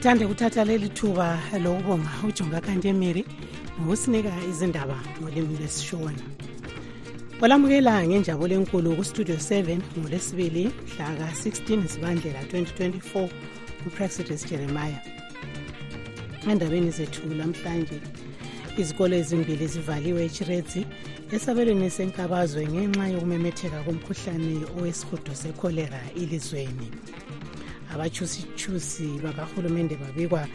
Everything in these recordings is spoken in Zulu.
ngithande ukuthatha leli thuba lokubonga ujonga kanti mary ngokusinika izindaba ngolimi lesishona kwalamukela ngenjabulo enkulu kustudio 7 ngolwesibili mhla ka-16 zibandlela 2024 upraxidus jeremiah. Endabeni zethu lamhlanje izikolo ezimbili zivaliwe echiredzi esabelweni senkabazwe ngenxa yokumemetheka komkhuhlane owesihudo sekholera ilizweni abachusichusi bakahulumende babikwa.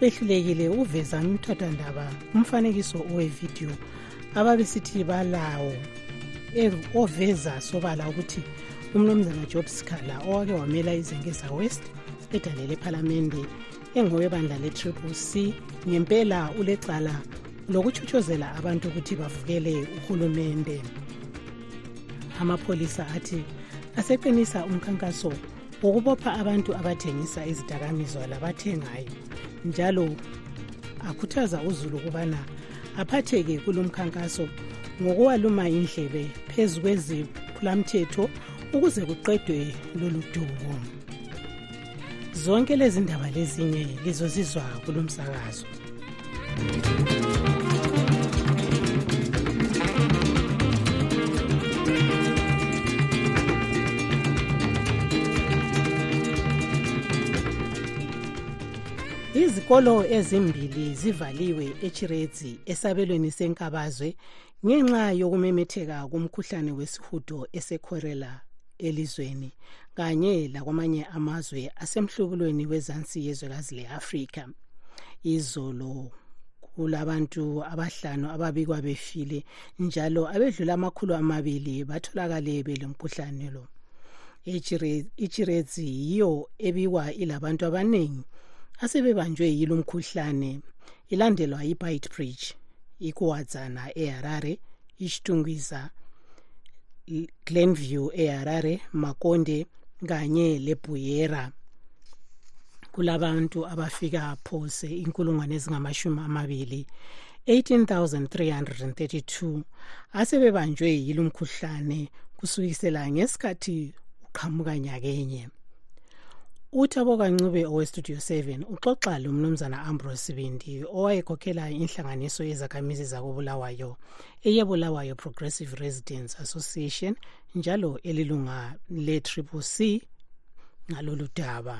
Behlulekile uveza umthathwandaba umfanekiso owevidiyo ababesithi balawo oveza sobala ukuthi umnumzana job scala owake wamela izengeza west edalele ephalamende engowebandla le-triple c ngempela ulecala lokuchuchozela abantu ukuthi bavukele uhulumende amapholisa athi aseqinisa umkhankaso ukubopha abantu abathengisa izidakamizwa labathengayo njalo akhuthaza uzulu ukubana aphatheke kulo mkhankaso ngokuwaluma indlebe phezu kweziphulamthetho ukuze kuqedwe lolu dubo. Zonke lezi ndaba lezinye lizozizwa kulo msakazo izikolo ezimbili zivaliwe echiredzi esabelweni senkabazwe ngenxa yokumemetheka komkhuhlane wesihudo esekhorela elizweni kanye lakwamanye amazwe asemhlubulweni wezansi yezwekazi le-afrika. Izolo kulabantu abahlanu ababikwa befile njalo abedlula amakhulu amabili batholakale belomkhuhlane lo. Ichiredzi yiyo ebikwa ilabantu abaningi asebebanjwe yilo mkhuhlane ilandelwa yi-bite bridge ikuwadzana eharare ishtungwiza glenview eharare makonde kanye lebuyera. Kulabantu abafika phose inkulungwane ezingamashumi amabili 18332 asebebanjwe yilo mkhuhlane kusukisela ngesikhathi uqhamuka nyakenye. Uthabo kancube owestudio 7 uxoxa lo mnumzana ambrose sibindi owayekhokhela inhlanganiso yezakhamizi zakobulawayo eyebulawayo progressive residence association njalo elilunga le-triple c ngalolu daba.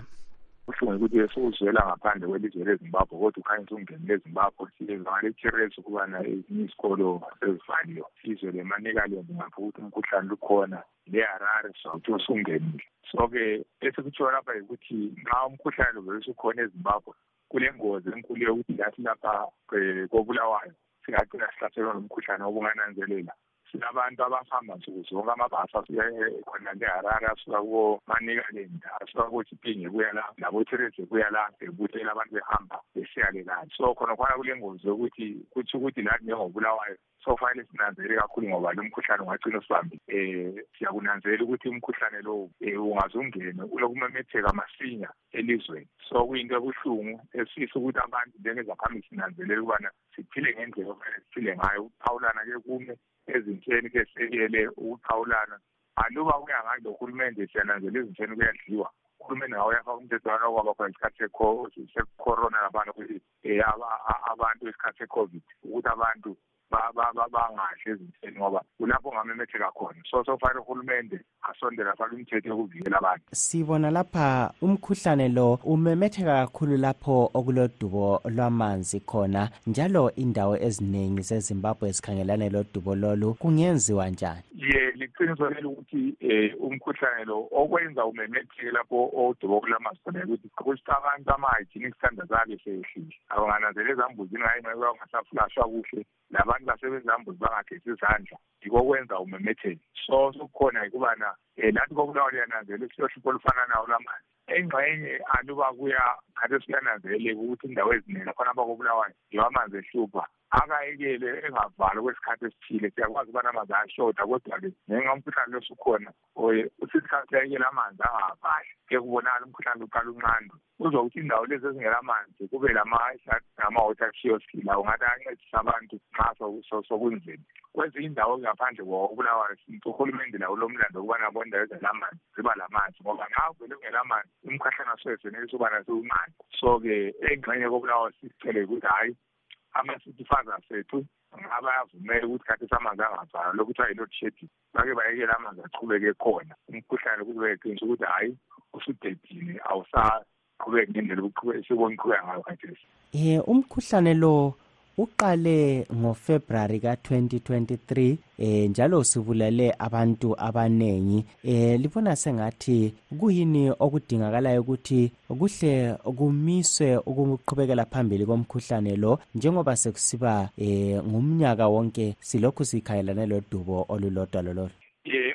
Kuhlungu ukuthi esukuzwela ngaphandle kwelizwe lezimbabwe kodwa ukhanye sungeni lezimbabwe sivangale-curious ukubana ezinye izikolo sezivaliwe. Sizwe lemanekalend ngapho ukuthi umkhuhlane lukhona le-harare sawuthi usungenile. So-ke esikutshiwo lapha yikuthi nxa umkhuhlane lo vele usukhona ezimbabwe kule ngozi enkulu yokuthi lathi lapha um kobulawayo singagcina sihlaselwa lomkhuhlane obungananzelela silabantu abahamba nsuku zonke amabhasi asuka khona leharare asuka komanicaland asuka kochipinge kuya la labotereze kuya la bebuthela abantu behamba besiyale lani so khona khona kule ngozi yokuthi kutsho ukuthi lathi njengobulawayo sofanele sinanzelele kakhulu ngoba lo mkhuhlane ungagcina usibambile. Um siyakunanzelela ukuthi umkhuhlane lowo um ungaze ungene ulokumemetheka masinya elizweni. So kuyinto ebuhlungu esisa ukuthi abantu njengezakhamisi sinanzelele ukubana siphile ngendlela ofanele siphile ngayo. Ukuphawulana-ke kume ezintweni ke sekele ukuqhawulana. Aluba kuya ngalo uhulumende siyananzela ezintweni kuyadliwa. Uhulumende ngawo uyafaka umthethwana okwaba khona isikhathi secorona labantu ukuthi um abantu isikhathi secovid ukuthi abantu bangadli ezintweni ngoba kulapho ongamemetheka khona. So sofanele uhulumende asondela afake imithetho yokuvikela abantu. Sibona lapha umkhuhlane lo umemetheka kakhulu lapho okulodubo lwamanzi khona njalo indawo eziningi zezimbabwe zikhangelane lodubo lolu kungenziwa njani? Ye liqiniso leli ukuthi um umkhuhlane lo okwenza umemetheke lapho odubo kulamanzi khona ukuthi ukuthi abantu ama-hygienic standards abe seyehlile abangananzela ezambuzini ngayinxa ungasaflashwa kuhle labantu basebenzambuzi bangagesi izandla yiko kwenza umemetheke. So sokukhona yikubana um nathi kobulawa liyananzela isiyohlupho olufananayo lwamanzi engxenye aluba kuya khathi siyananzeleka ukuthi indawo eziningi lakhona abakobulawayo yiwo amanzi ehlupha. Akayekele engavalwa kwesikhathi esithile. Siyakwazi ukubana amanzi ayashoda kodwa-ke ngenxa umkhuhlane losukhona usisikhathi sayekele amanzi angavali ke kubonakala umkhuhlane uqala unqandwe. Uzokuthi indawo lezi ezingelamanzi kube nama-water kioski lawo ngathi ayancedisa abantu nxa sokunzima. Kwezinye indawo ngaphandle kokubulawayo uhulumende lawo lomlando ukubana bona indawo ezingelamanzi ziba lamanzi ngoba nxa uvele ungelamanzi umkhahlane asuwezenelisa ukubana siwunqande so-ke engxenye kobulawayo sicele ukuthi hhayi ama-city fathers ethu abayavumela ukuthi khathi samanzi angavalwa lokhu kuthiwa yi-load shedding. Bake bayekela amanzi achubeke khona. Umkhuhlane kuze beqinisa ukuthi hhayi usudedile awusaqhubeki ngendlela sibona iqhubeka ngayo khathesi. Um umkhuhlane lo uqale ngofebruwari ka-2023 eh njalo sibulale abantu abanengi. Eh libona sengathi kuyini okudingakalayo ukuthi kuhle kumiswe ukuqhubekela phambili komkhuhlane lo njengoba sekusiba eh ngumnyaka wonke silokhu sikhayelane lodubo olulodwa lololo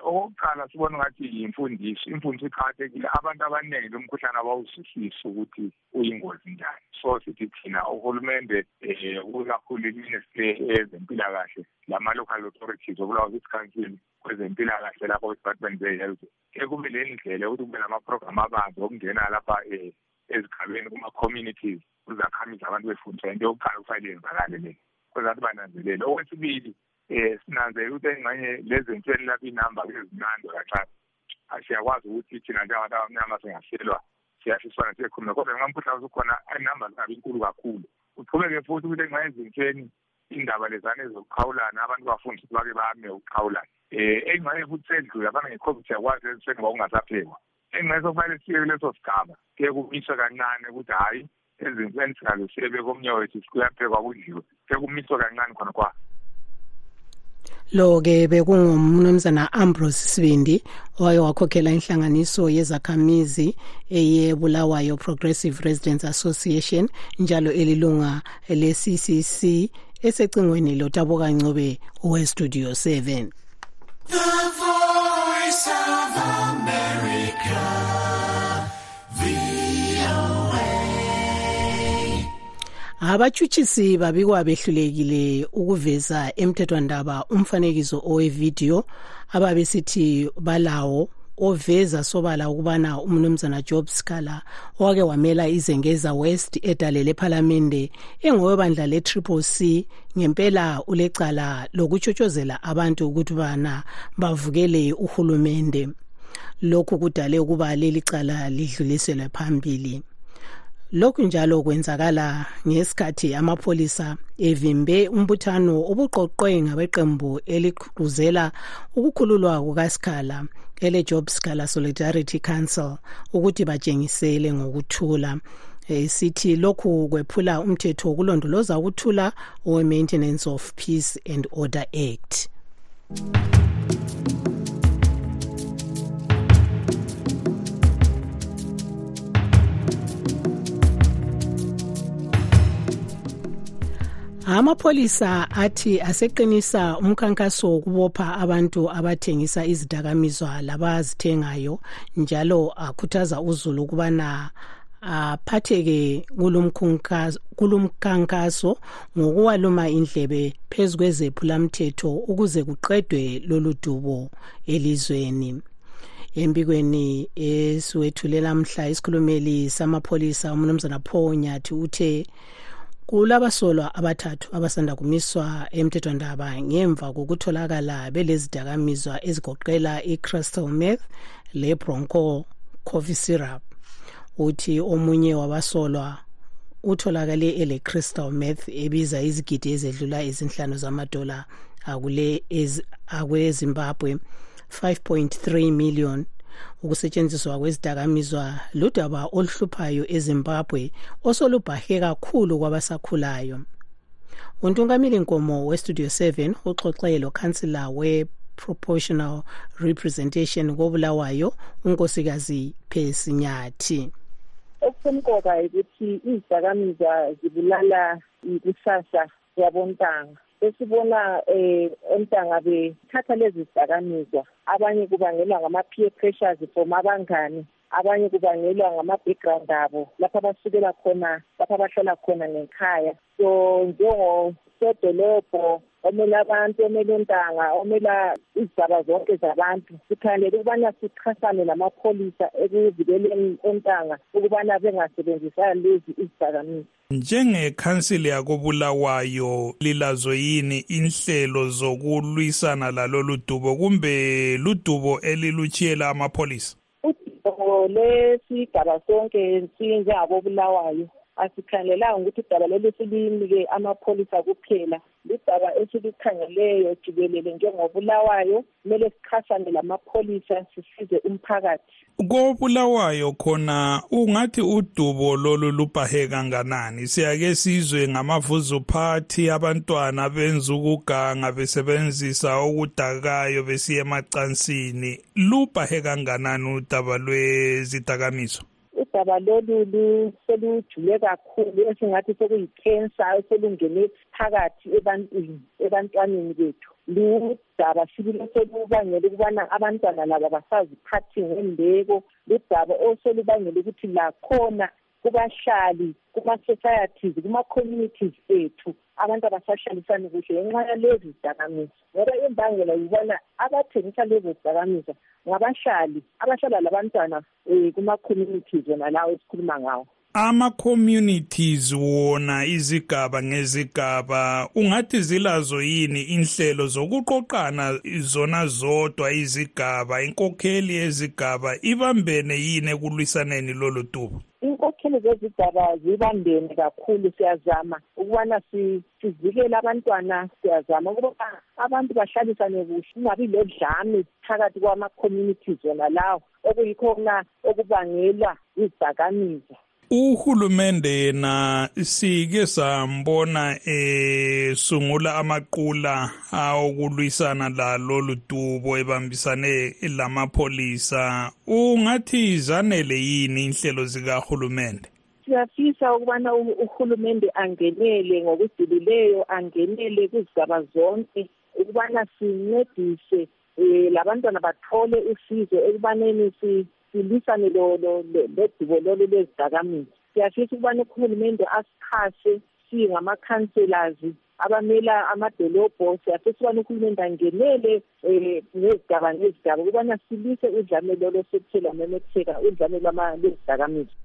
okokuqala sibona ngathi yimfundiso. Imfundiso iqakathekile. Abantu abaningi lo mkhuhlane abawuzwisisi ukuthi uyingozi njani. So sithi thina uhulumende um kakhulu iministry yezempilakahle lama-local authorities okulawa city council kwezempilakahle lapho kwi-department ze-health ekube le ndlela yokuthi kube nama-program abanzi okungena lapha um ezigabeni kuma-communities kuzakhamizi abantu befundiswa into yokuqala kufanele yenzakale le kwezathi bananzelele. Okwesibili um sinanzele ukuthi engxenye lezi nsweni lapho inamba kezinando kancane siyakwazi ukuthi thina njengabantu abamnyama singahlelwa siyashiswana siyekhuluma kodwa nxa umkhuhlane usukhona inamba zingabi nkulu kakhulu. Uqhubeke futhi ukuthi engxenye ezinsweni indaba lezane zokuqhawulana abantu bafundisa ukuthi bake bame ukuqhawulana um engxenye futhi sendlula abana nge-covid siyakwazi ezisweni ngoba kungasaphekwa. Engxenye sokufanele siye kuleso sigaba kuye kumiswe kancane ukuthi hhayi ezinsweni singaze siyebe komnye wethu kuyaphekwa kudliwe. Kuye kumiswe kancane khona kwa. Lo ke bekungumnumzana Ambrose Sibindi owaye wakhokhela inhlanganiso yezakhamizi eyebulawayo Progressive Residents Association njalo elilunga le-CCC esecingweni lotaboka Ncube we Studio 7 The Voice abatshutshisi babikwa behlulekile ukuveza emthethwandaba umfanekiso owevidiyo ababesithi balawo oveza sobala ukubana umnumzana job scala owake wamela izengeza west edalele ephalamende engowebandla le-triple c ngempela ulecala lokutshotshozela abantu ukuthi bana bavukele uhulumende. Lokhu kudale ukuba leli cala lidluliselwe phambili. Lokhu njalo kwenzakala ngesikhathi amapholisa evimbe umbuthano obuqoqwe ngabeqembu eliqhuzela ukukhululwa kukasikhala ele-job scala solidarity council ukuthi batshengisele ngokuthula. Sithi lokhu kwephula umthetho wokulondoloza ukuthula owe-maintenance of peace and order act. Amapholisa athi aseqinisa umkhankaso wokubopha abantu abathengisa izidakamizwa labazithengayo njalo akhuthaza uzulu ukubana aphatheke kulumkhankaso ngokuwaluma indlebe phezu kwezephulamthetho ukuze kuqedwe lolu dubo elizweni. Embikweni esiwethulela mhla isikhulumeli samapholisa umnumzana paul nyathi uthe kulabasolwa abathathu abasanda kumiswa emthethwandaba ngemva kokutholakala belezidakamizwa ezigoqela i-crystal meth le-bronco coffee syrup uthi omunye wabasolwa utholakale ele-crystal meth ebiza izigidi ezedlula izinhlanu zamadola akwezimbabwe 5.3 million ukusetshenziswa kwezidakamizwa ludaba oluhluphayo ezimbabwe osolubhahe kakhulu kwabasakhulayo. Untungameli nkomo westudio 7 uxoxe lokhansila we-proportional representation kobulawayo unkosikazi phesinyathi. Okusemqoka ukuthi izidakamizwa zibulala ikusasa yabontanga. Esibona eh ontanga bethatha lezi zidakamizwa. Abanye kubangelwa ngama-peer pressures from abangani abanye kubangelwa ngama-background abo lapho abasukela khona lapho abahlala khona ngekhaya. So njengosedolobho omele abantu omele ontanga omela izigaba zonke zabantu sikhangelele ukubana sichasane namapholisa ekuvikeleni ontanga ukubana bengasebenzisa lezi izidakamizwa njengekhansili yakobulawayo lilazo yini inhlelo zokulwisana lalolu dubo kumbe ludubo elilutshiyela amapholisa? Udubo lesigaba sonke sinjengabobulawayo asikhangelanga ukuthi idaba leli silinike amapholisa kuphela. Lidaba esilikhangeleyo jikelele njengobulawayo kumele sichasane lamapholisa sisize umphakathi. Kobulawayo khona ungathi udubo lolu lubhahe kanganani? Siyake sizwe ngamavuzu phathi abantwana benza ukuganga besebenzisa okudakayo besiya emacansini. Lubhahe kanganani udaba lwezidakamizwa udaba lolu selujule kakhulu esingathi sekuyikhensa eselungene phakathi ebantwini ebantwaneni bethu. Ludaba sibili oselubangela ukubana abantwana laba basaziphathi ngembeko. Ludaba oselubangela ukuthi lakhona kubahlali kuma-societies kuma-communities ethu abantu abasahlalisani kuhle ngenxa yalezi zidakamizwa. Ngoba imbangela yibona abathengisa lezo zidakamizwa ngabahlali abahlala labantwana um kuma-communities wona lawo esikhuluma ngawo. Ama-communities wona izigaba ngezigaba ungathi zilazo yini inhlelo zokuqoqana zona zodwa izigaba inkokheli yezigaba ibambene yini ekulwisaneni lolu dubo? Inkokheli zezigaba zibambene kakhulu siyazama ukubana sivikele abantwana siyazama ukuba abantu bahlalisane kuhle kungabi lodlame phakathi kwama-communities wona lawo. Okuyikho kona okubangelwa izidakamizwa uhulumende yena sike sambona esungula amaqula awokulwisana lalolu dubo ebambisane lamapholisa. Ungathi zanele yini inhlelo zikahulumende? Siyafisa ukubana uhulumende angenele ngokujulileyo angenele kuzigaba zonke ukubana sincedise um labantwana bathole usizo ekubaneni silwisane lodubo lolu lwezidakamizwa siyafisa ukubana uhulumende asixhase singama-councillors abamela amadolobho. Siyafisa ukubana uhulumende angenele um ngezigaba ngezigaba ukubana silwise udlame lolo sekuthela memetheka udlame lwezidakamizwa.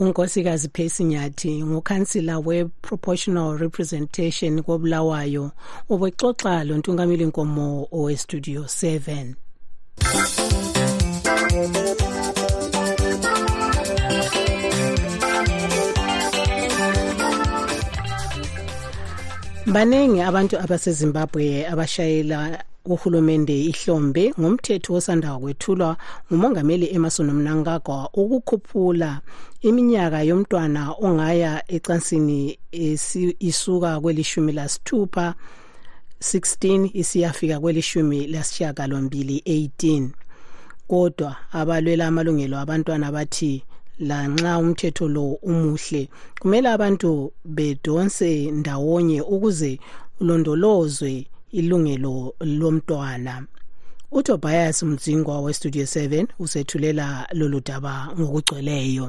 Unkosikazi phesinyathi ngukhansila we-proportional representation kobulawayo ubexoxa lontungameli nkomo owestudio 7 baningi abantu abasezimbabwe abashayela uhulumende ihlombe ngomthetho osanda kwethulwa ngumongameli emerson mnangagwa ukukhuphula iminyaka yomntwana ongaya ecansini isuka kwelishumi lasithupha 16 isiyafika kwelishumi lasishiyagalombili 18 kodwa abalwela amalungelo abantwana bathi lanxa umthetho lo umuhle kumele abantu bedonse ndawonye ukuze ulondolozwe ilungelo lomntwana. Utobias mdzingwa westudio 7 usethulela lolu daba ngokugcweleyo.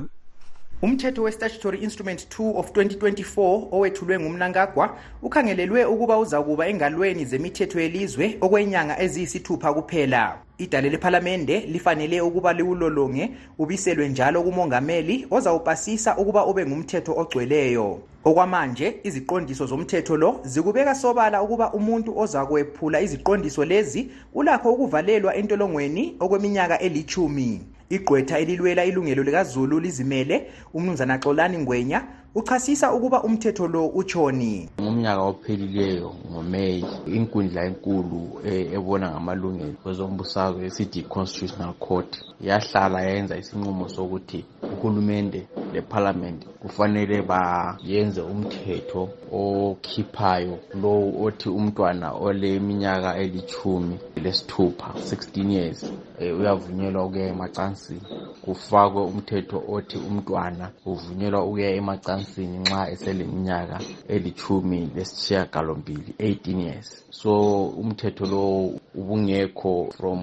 Umthetho we-statutory instrument 2 of 2024 owethulwe ngumnangagwa ukhangelelwe ukuba uzakuba engalweni zemithetho yelizwe okwenyanga eziyisithupha kuphela. Idale lephalamende lifanele ukuba liwulolonge ubiselwe njalo kumongameli ozawupasisa ukuba ube ngumthetho ogcweleyo. Okwamanje iziqondiso zomthetho lo zikubeka sobala ukuba umuntu ozakwephula iziqondiso lezi ulakho ukuvalelwa entolongweni okweminyaka elithumi igqwetha elilwela ilungelo likazulu lizimele umnumzana xolani ngwenya uchasisa ukuba umthetho lo utshoni. Ngomnyaka ophelileyo ngomeyi inkundla enkulu e, ebona ngamalungelo kwezombusazwe esithi constitutional court yahlala yenza isinqumo sokuthi uhulumende lephalamende kufanele bayenze umthetho okhiphayo lowu othi umntwana oleminyaka elithumi lesithupha 16 years e, uyavunyelwa ukuya emacansini. Kufakwe umthetho othi umntwana uvunyelwa ukuya emacansini nxa eseleminyaka elithumi lesitshiyagalombili 18 years. So umthetho lo ubungekho from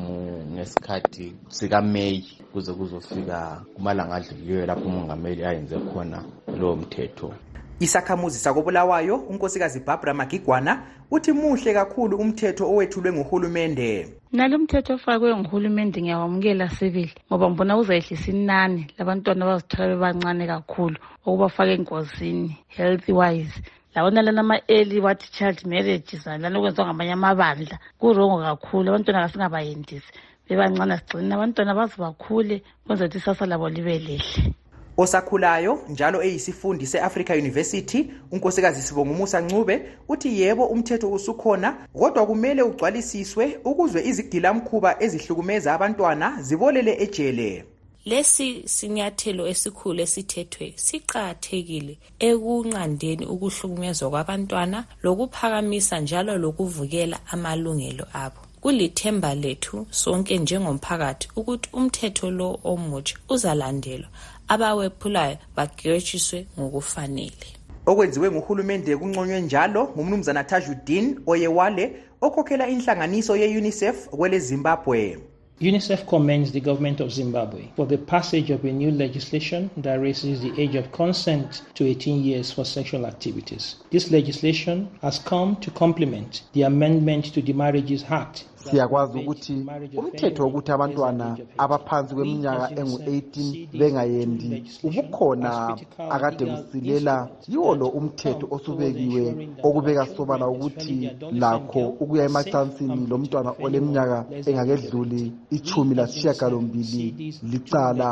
ngesikhathi sikameyi kuze kuzofika kumalanga adlulileyo lapho umongameli ayenze khona lowo mthetho. Isakhamuzi sakobulawayo unkosikazi barbara magigwana uthi muhle kakhulu umthetho owethulwe nguhulumende. Nalo mthetho ofakwe nguhulumende ngiyawamukela sibili ngoba ngibona kuzayehlisa inani labantwana abazithola bebancane kakhulu okubafaka engozini health wise. Labona lana ama-early wathi child marriages lana okwenziwa ngamanye amabandla kurongo kakhulu abantwana kasingabayendisi bebancane sigcinile abantwana baze bakhule kwenza ukuthi isasa labo libe lihle. Osakhulayo njalo eyisifundi se-africa university unkosikazi sibongumusa ncube uthi yebo umthetho usukhona kodwa kumele ugcwalisiswe ukuzwe izigilamkhuba ezihlukumeza abantwana zibolele ejele. Lesi sinyathelo esikhulu esithethwe siqakathekile ekunqandeni ukuhlukumezwa kwabantwana lokuphakamisa njalo lokuvukela amalungelo abo. Kulithemba lethu sonke njengomphakathi ukuthi umthetho lo omutsha uzalandelwa. Abawephulayo bagetshiswe ngokufanele okwenziwe nguhulumende kunconywe njalo ngumnumzana tajudin oyewale okhokhela inhlanganiso ye-unicef kwele zimbabwe UNICEF commends the government of Zimbabwe for the passage of a new legislation that raises the age of consent to 18 years for sexual activities. This legislation has come to complement the amendment to the Marriages Act siyakwazi ukuthi umthetho wokuthi abantwana abaphansi kweminyaka engu-18 bengayendi ubukhona akade kusilela yiwo lo umthetho osubekiwe okubeka sobala ukuthi lakho ukuya emacansini lo mntwana oleminyaka engakedluli ichumi lasishiyagalombili licala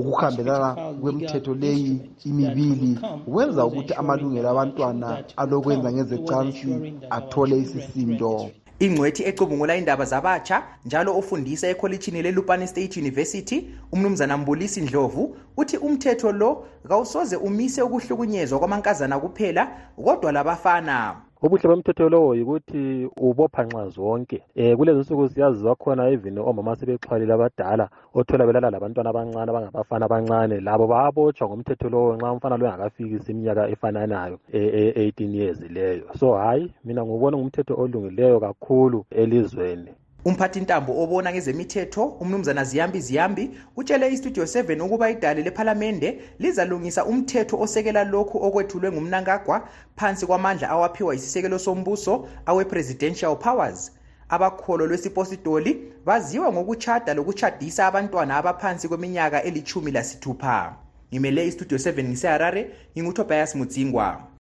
ukuhambelana kwemthetho leyi imibili wenza ukuthi amalungelo abantwana alokwenza ngezecansi athole isisindo. Ingcwethi ecubungula indaba zabatsha njalo ofundisa ekholitshini lelupane state university umnumzana mbulisi ndlovu uthi umthetho lo kawusoze umise ukuhlukunyezwa kwamankazana kuphela kodwa labafana. Ubuhle bomthetho lowo yikuthi ubopha nxa zonke. Um kulezi nsuku siyaziwa khona even omama sebexhwalile abadala othola belala labantwana abancane abangabafana abancane labo bayabotshwa ngomthetho lowo nxa umfana lo engakafikisi iminyaka efananayo e-18 years leyo. So hhayi mina ngubona ngumthetho olungileyo kakhulu elizweni. Umphathintambo obona ngezemithetho umnumzana ziyambi ziyambi utshele istudio 7 ukuba idale lephalamende lizalungisa umthetho osekela lokhu okwethulwe ngumnankagwa phansi kwamandla awaphiwa yisisekelo sombuso awe-presidential powers. Abakholo lwesipositoli baziwa ngokutshada lokutshadisa abantwana abaphansi kweminyaka elithumi lasithupha. Ngimele istudio 7 ngiseharare ngingutobias mudzingwa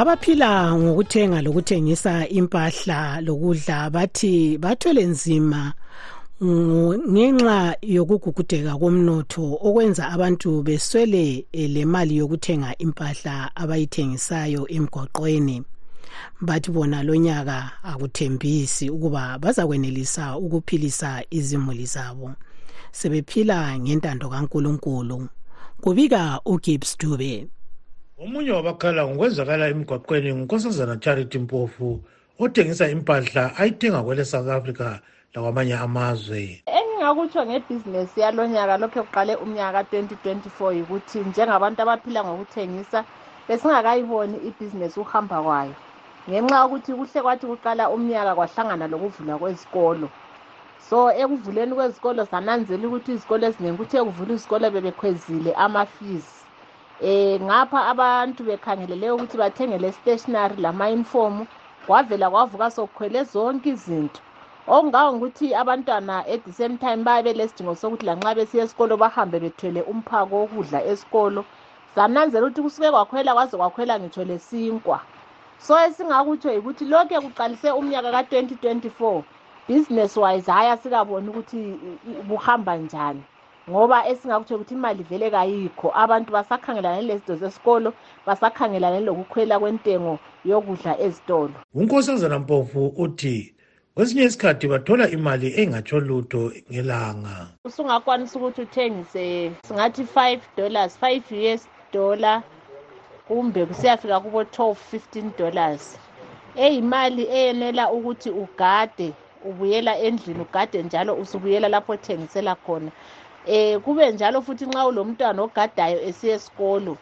abaphila ngokuthenga lokuthengisa impahla lokudla bathi bathwele nzima ngenxa yokugugudeka komnotho okwenza abantu beswele le mali yokuthenga impahla abayithengisayo emgoqweni bathi bona lonyaka akuthembisi ukuba bazakwenelisa ukuphilisa izimuli zabo. Sebephila ngentando kaNkuluNkulu. Kubika uGibbs Dube. Omunye wabakhala ngokwenzakala emgwaqweni ngunkosazana charity mpofu othengisa impahla ayithenga kwele south africa lakwamanye amazwe. Engingakutsho ngebhizinesi yalonyaka lokhu kuqale umnyaka ka-2024 yikuthi njengabantu abaphila ngokuthengisa besingakayiboni ibhizinesi ukuhamba kwayo. Ngenxa yokuthi kuhle kwathi kuqala umnyaka kwahlangana lokuvulwa kwezikolo. So ekuvuleni kwezikolo sananzela ukuthi izikolo eziningi kuthe kuvula izikolo bebekhwezile ama-fees. Eh ngapha abantu bekhangelele ukuthi bathengele stationery lama-uniform kwavela kwavuka sokukhwele zonke izinto. Okungawo ukuthi abantwana at the same time babe lesidingo sokuthi lanxa besiya esikolo bahambe bethwele umphako wokudla esikolo. Zananzela ukuthi kusuke kwakhwela kwaze kwakhwela ngitsho lesinkwa so esingakutsho yikuthi lokhu kuqalise umnyaka ka-2024 business wise hhayi asikaboni ukuthi buhamba njani. Ngoba esingakutsho ukuthi imali vele kayikho abantu basakhangelane lezinto zesikolo basakhangelane lokukhwela kwentengo yokudla ezitolo. Unkosazana mpofu uthi kwesinye isikhathi bathola imali engatsho lutho ngelanga. Usungakwanisa ukuthi uthengise singathi 5 dollars 5 us dollar kumbe kusiyafika kubo 12 15 dollars. Eyimali eyenela ukuthi ugade ubuyela endlini ugade njalo usubuyela lapho othengisela khona. Eh kube njalo futhi nxa ulomntwana ogadayo esiya esikolo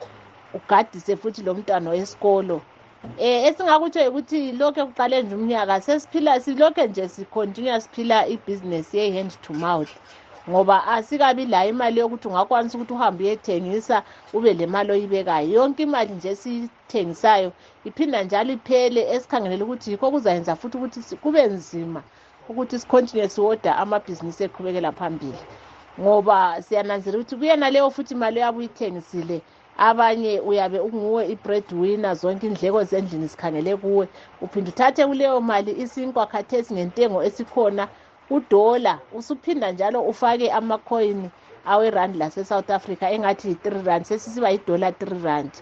ugadise futhi lo mntwana wesikolo. Eh esingakutsho ukuthi lokho ekuqale nje umnyaka sesiphila silokho nje sicontinue siphila ibhizinesi ye-hand to mouth ngoba asikabi layo imali yokuthi ungakwanisa ukuthi uhambe uyethengisa ube le mali oyibekayo. Yonke imali nje esiyithengisayo iphinda njalo iphele esikhangelele ukuthi yikho kuzayenza futhi ukuthi kube nzima ukuthi sicontinue siwoda amabhizinisi eqhubekela phambili. Ngoba siyananzela ukuthi kuyena leyo futhi imali oyabe uyithengisile abanye uyabe unguwe i-bread winner zonke indleko zendlini zikhangele kuwe. Uphinde uthathe kuleyo mali isinkwa khathesi ngentengo esikhona udola usuphinda njalo ufake amakhoyini awerandi lase-south africa engathi yi-three rand sesisiba yidola three rand.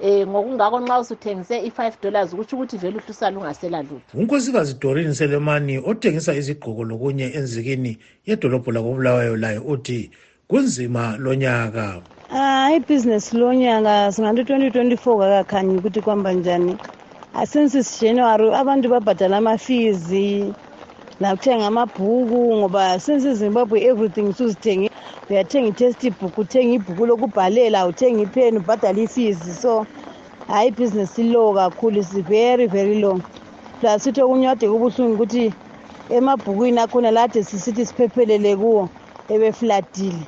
Um ngokungakho nxa usuthengise i-five dollars kutsho ukuthi vele uhlusala ungasela lutho. Unkosikazi dorini selemani othengisa izigqoko lokunye enzikini yedolobho lakobulawayo layo uthi kunzima lonyaka Ah ibhizinesi lonyaka singathi 2024 kakakhanyi ukuthi kwamba njani. Since January abantu babhadala amafizi nakuthenga amabhuku ngoba since Zimbabwe everything susithenge uyathenga i-textbook uthenga ibhuku lokubhalela uthenga ipheni ubhadala ifizi so hayi ibhizinesi low kakhulu is very very low plus futhi okunye kade kubuhlungu ukuthi emabhukwini akhona lade sisithi siphephelele kuwo ebefladile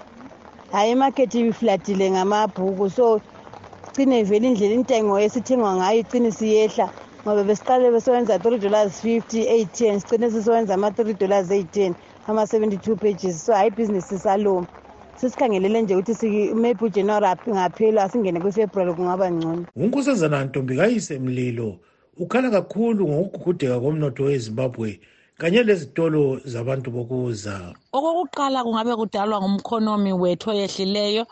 hayi imakhethi ibifladile ngamabhuku. So cine vele indlela intengo esithengwa ngayo icine siyehla. Ngoba besiqale besewenza three dollars fifty eyi-ten sicine sisewenza ama-three dollars eyi-ten ama-seventy-two pages. So hayi ibhizinisi saloma sesikhangelele nje ukuthi maybe ujanuary ngaphela singene kwifebruwari kungaba ngcono. Unkosazana ntombi kayise mlilo. Ukhala kakhulu ngokugugudeka komnotho wezimbabwe. Kanye lezitolo zabantu bokuza. Okokuqala kungabe kudalwa ngumkhonomi wethu oyehlileyo.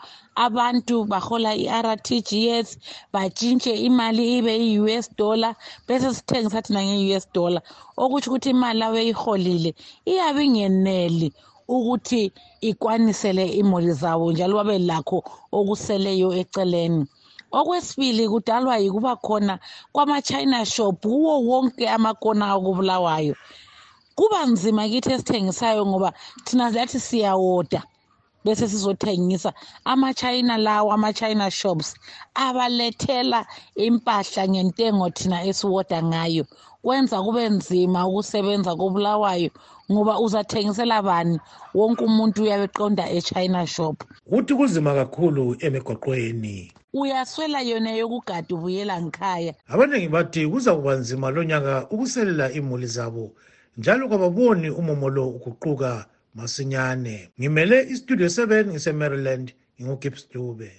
Abantu bahola i-rtgs batshintshe imali ibe i-us dollar bese sithengisa thina nge-us dollar. Okutsho ukuthi imali abeyiholile iyabe ingeneli ukuthi ikwanisele imuli zabo njalo babe lakho okuseleyo eceleni. Okwesibili kudalwa yikuba khona kwama-china shop kuwo wonke amakona akubulawayo. Kuba nzima kithi esithengisayo ngoba thina zathi siyawoda bese sizothengisa. Ama-china lawo ama-china shops abalethela impahla ngentengo thina esiwoda ngayo. Kwenza kube nzima ukusebenza kobulawayo ngoba uzathengisela bani? Wonke umuntu uyabe eqonda e-china shop. Uthi kuzima kakhulu emigwaqweni uyaswela yona yokugada ubuyela ngikhaya abaningi bathi kuza kuba nzima lonyaka ukuselela imuli zabo. Njalo kababoni umumo lo uguquka masinyane. Ngimele istudio 7 ngise-maryland ngingugibbs dube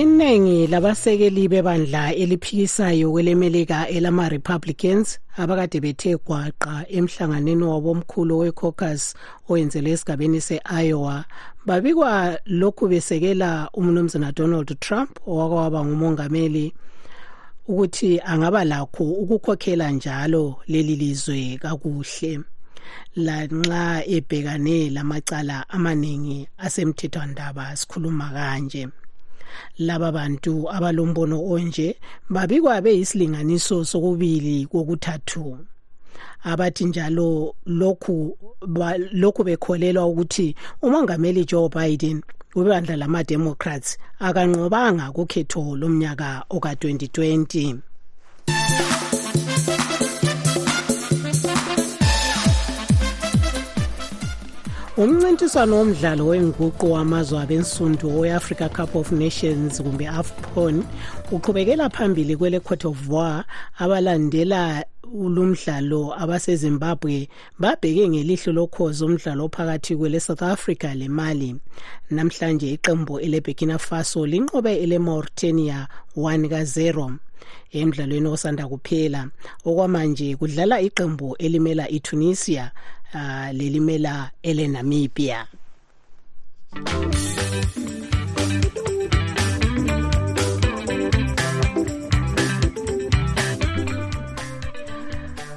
iningi labasekeli bebandla eliphikisayo kwelemelika elama-republicans abakade bethe gwaqa emhlanganweni wabo omkhulu we-caucus oyenzelwe esigabeni se-iowa. Babikwa lokhu besekela umnumzana donald trump owakwaba ngumongameli ukuthi angaba lakho ukukhokhela njalo leli lizwe kakuhle. Lanxa ebhekane lamacala amaningi asemthethwandaba sikhuluma kanje. Laba bantu abalombono onje babikwa beyisilinganiso sokubili kokuthathu. Abathi njalo lokhu lokhu bekholelwa ukuthi umongameli Joe Biden webandla lama-democrats akanqobanga kukhetho lomnyaka oka-2020 umncintiswano womdlalo wenguqu wamazwe abensundu we-africa cup of nations kumbe afcon uqhubekela phambili kwele cote d'Ivoire abalandela ulumdlalo abasezimbabwe babheke ngelihlo lokhozi umdlalo phakathi kwele south africa le mali. Namhlanje iqembu eleburkina faso linqobe ele-mauritania 1 ka-0 emdlalweni osanda kuphela okwamanje kudlala iqembu elimela itunisia uh, lelimela elenamibia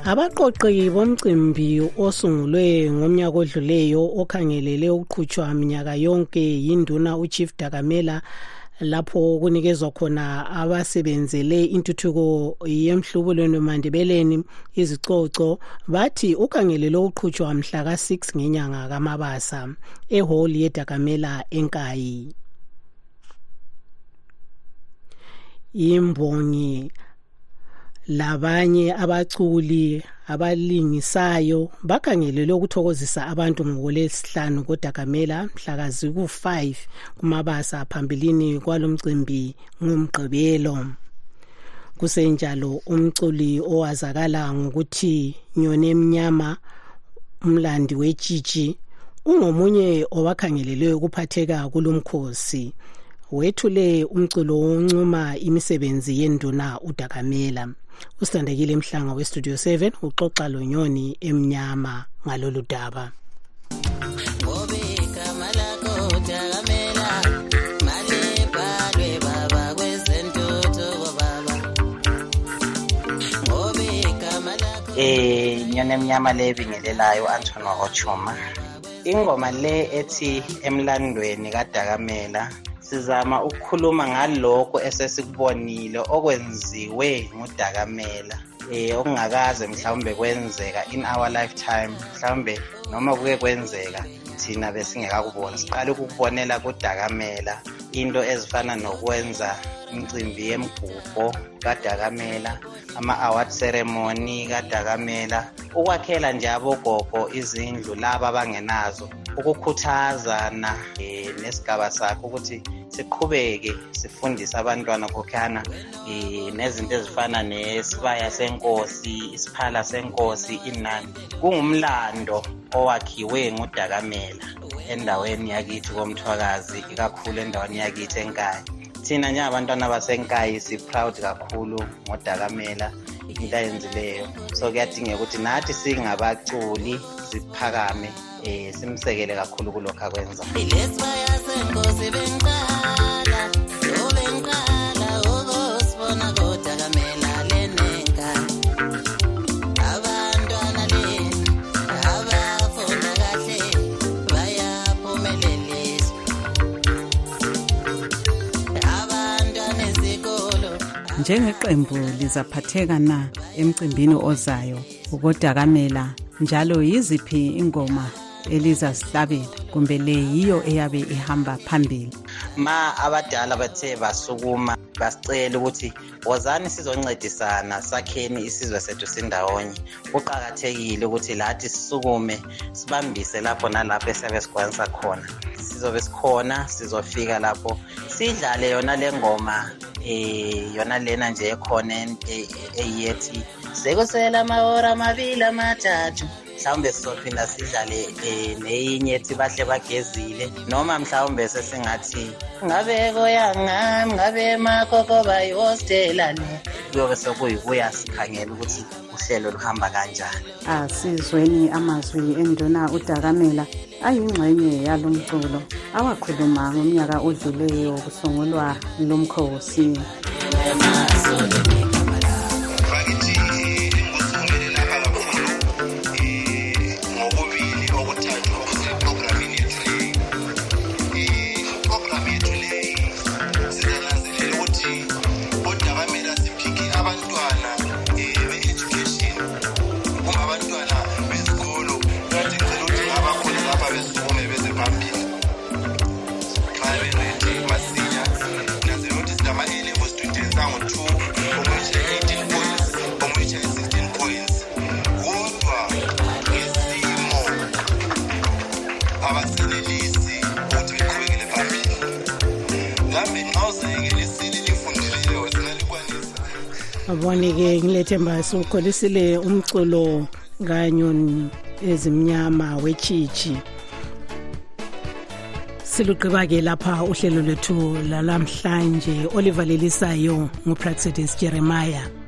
abaqoqi bomcimbi osungulwe ngomnyaka odluleyo okhangelele ukuqhutshwa minyaka yonke yinduna uchief dakamela lapho kunikezwa khona abasebenzele intuthuko yemhlubulweni mandebeleni izicoco bathi ukhangelele ukuqhutshwa mhla ka-6 ngenyanga kamabasa ehholi yedakamela enkayi. Imbongi labanye abaculi abalingisayo bakhangelelwe ukuthokozisa abantu ngokulesihlanu kodakamela mhlakazi ku-5 kumabasa phambilini kwalomcimbi ngomgqibelo. Kusenjalo umculi owazakala ngokuthi nyone emnyama umlandi wetshitshi ungomunye owakhangelelwe ukuphatheka kulomkhosi. Wethule umculo woncuma imisebenzi yenduna udakamela. Usithandekile emhlanga westudio 7 uxoxa lonyoni emnyama ngalolu daba. Eh nyoni emnyama le ebingelelayo Anthony Ochuma. Ingoma le ethi emlandweni kadakamela sizama ukukhuluma ngalokho esesikubonile okwenziwe ngudakamela. Eh okungakaze mhlawumbe kwenzeka in our lifetime mhlawumbe noma kuke kwenzeka thina besingekakuboni. Siqale ukukubonela kudakamela into ezifana nokwenza imicimbi yemgubho kadakamela ama-award ceremony kadakamela ukwakhela nje abogogo izindlu laba abangenazo ukukhuthazana um nesigaba sakhe ukuthi siqhubeke sifundise abantwana khokhana um nezinto ezifana nesibaya senkosi isiphala senkosi inani. Kungumlando owakhiwe ngudakamela endaweni yakithi komthwakazi ikakhulu endaweni yakithi enkaya thina njengabantwana basenkayi si-proud kakhulu ngodakamela. Into ayenzileyo so kuyadingeka ukuthi nathi singabaculi siphakame um simsekele kakhulu kulokhu akwenza. Njengeqembu lizaphatheka na emcimbini ozayo? Ukodakamela njalo yiziphi ingoma elizasihlabela kumbe le yiyo eyabe ihamba phambili? Ma abadala bathe basukuma basicela ukuthi wozani sizoncedisana sakheni isizwe sethu sindawonye? Kuqakathekile ukuthi lathi sisukume sibambise lapho nalapho esiyabe sikwanisa khona. Sizobe sikhona sizofika lapho. Sidlale yona le ngoma eh yona lena nje ekhona eyethi sekusela amahora amabili amathathu. Mhlawumbe sizophinda sidlale um neyinye ethi bahle bagezile noma mhlawumbe sesingathi ngabe koyangami ngabe makokoba ihostela le? Kuyobe sekuyikuya sikhangela ukuthi uhlelo luhamba kanjani. Asizweni amazwi enduna udakamela ayingxenye yalo mculo awakhuluma ngomnyaka odluleyo kusungulwa lomkhosi. Abone-ke ngilethemba siwukholisile umculo kanyoni ezimnyama wechiji. Siluqiba-ke lapha uhlelo lwethu lalamhlanje olivalelisayo ngupraxidis jeremiah.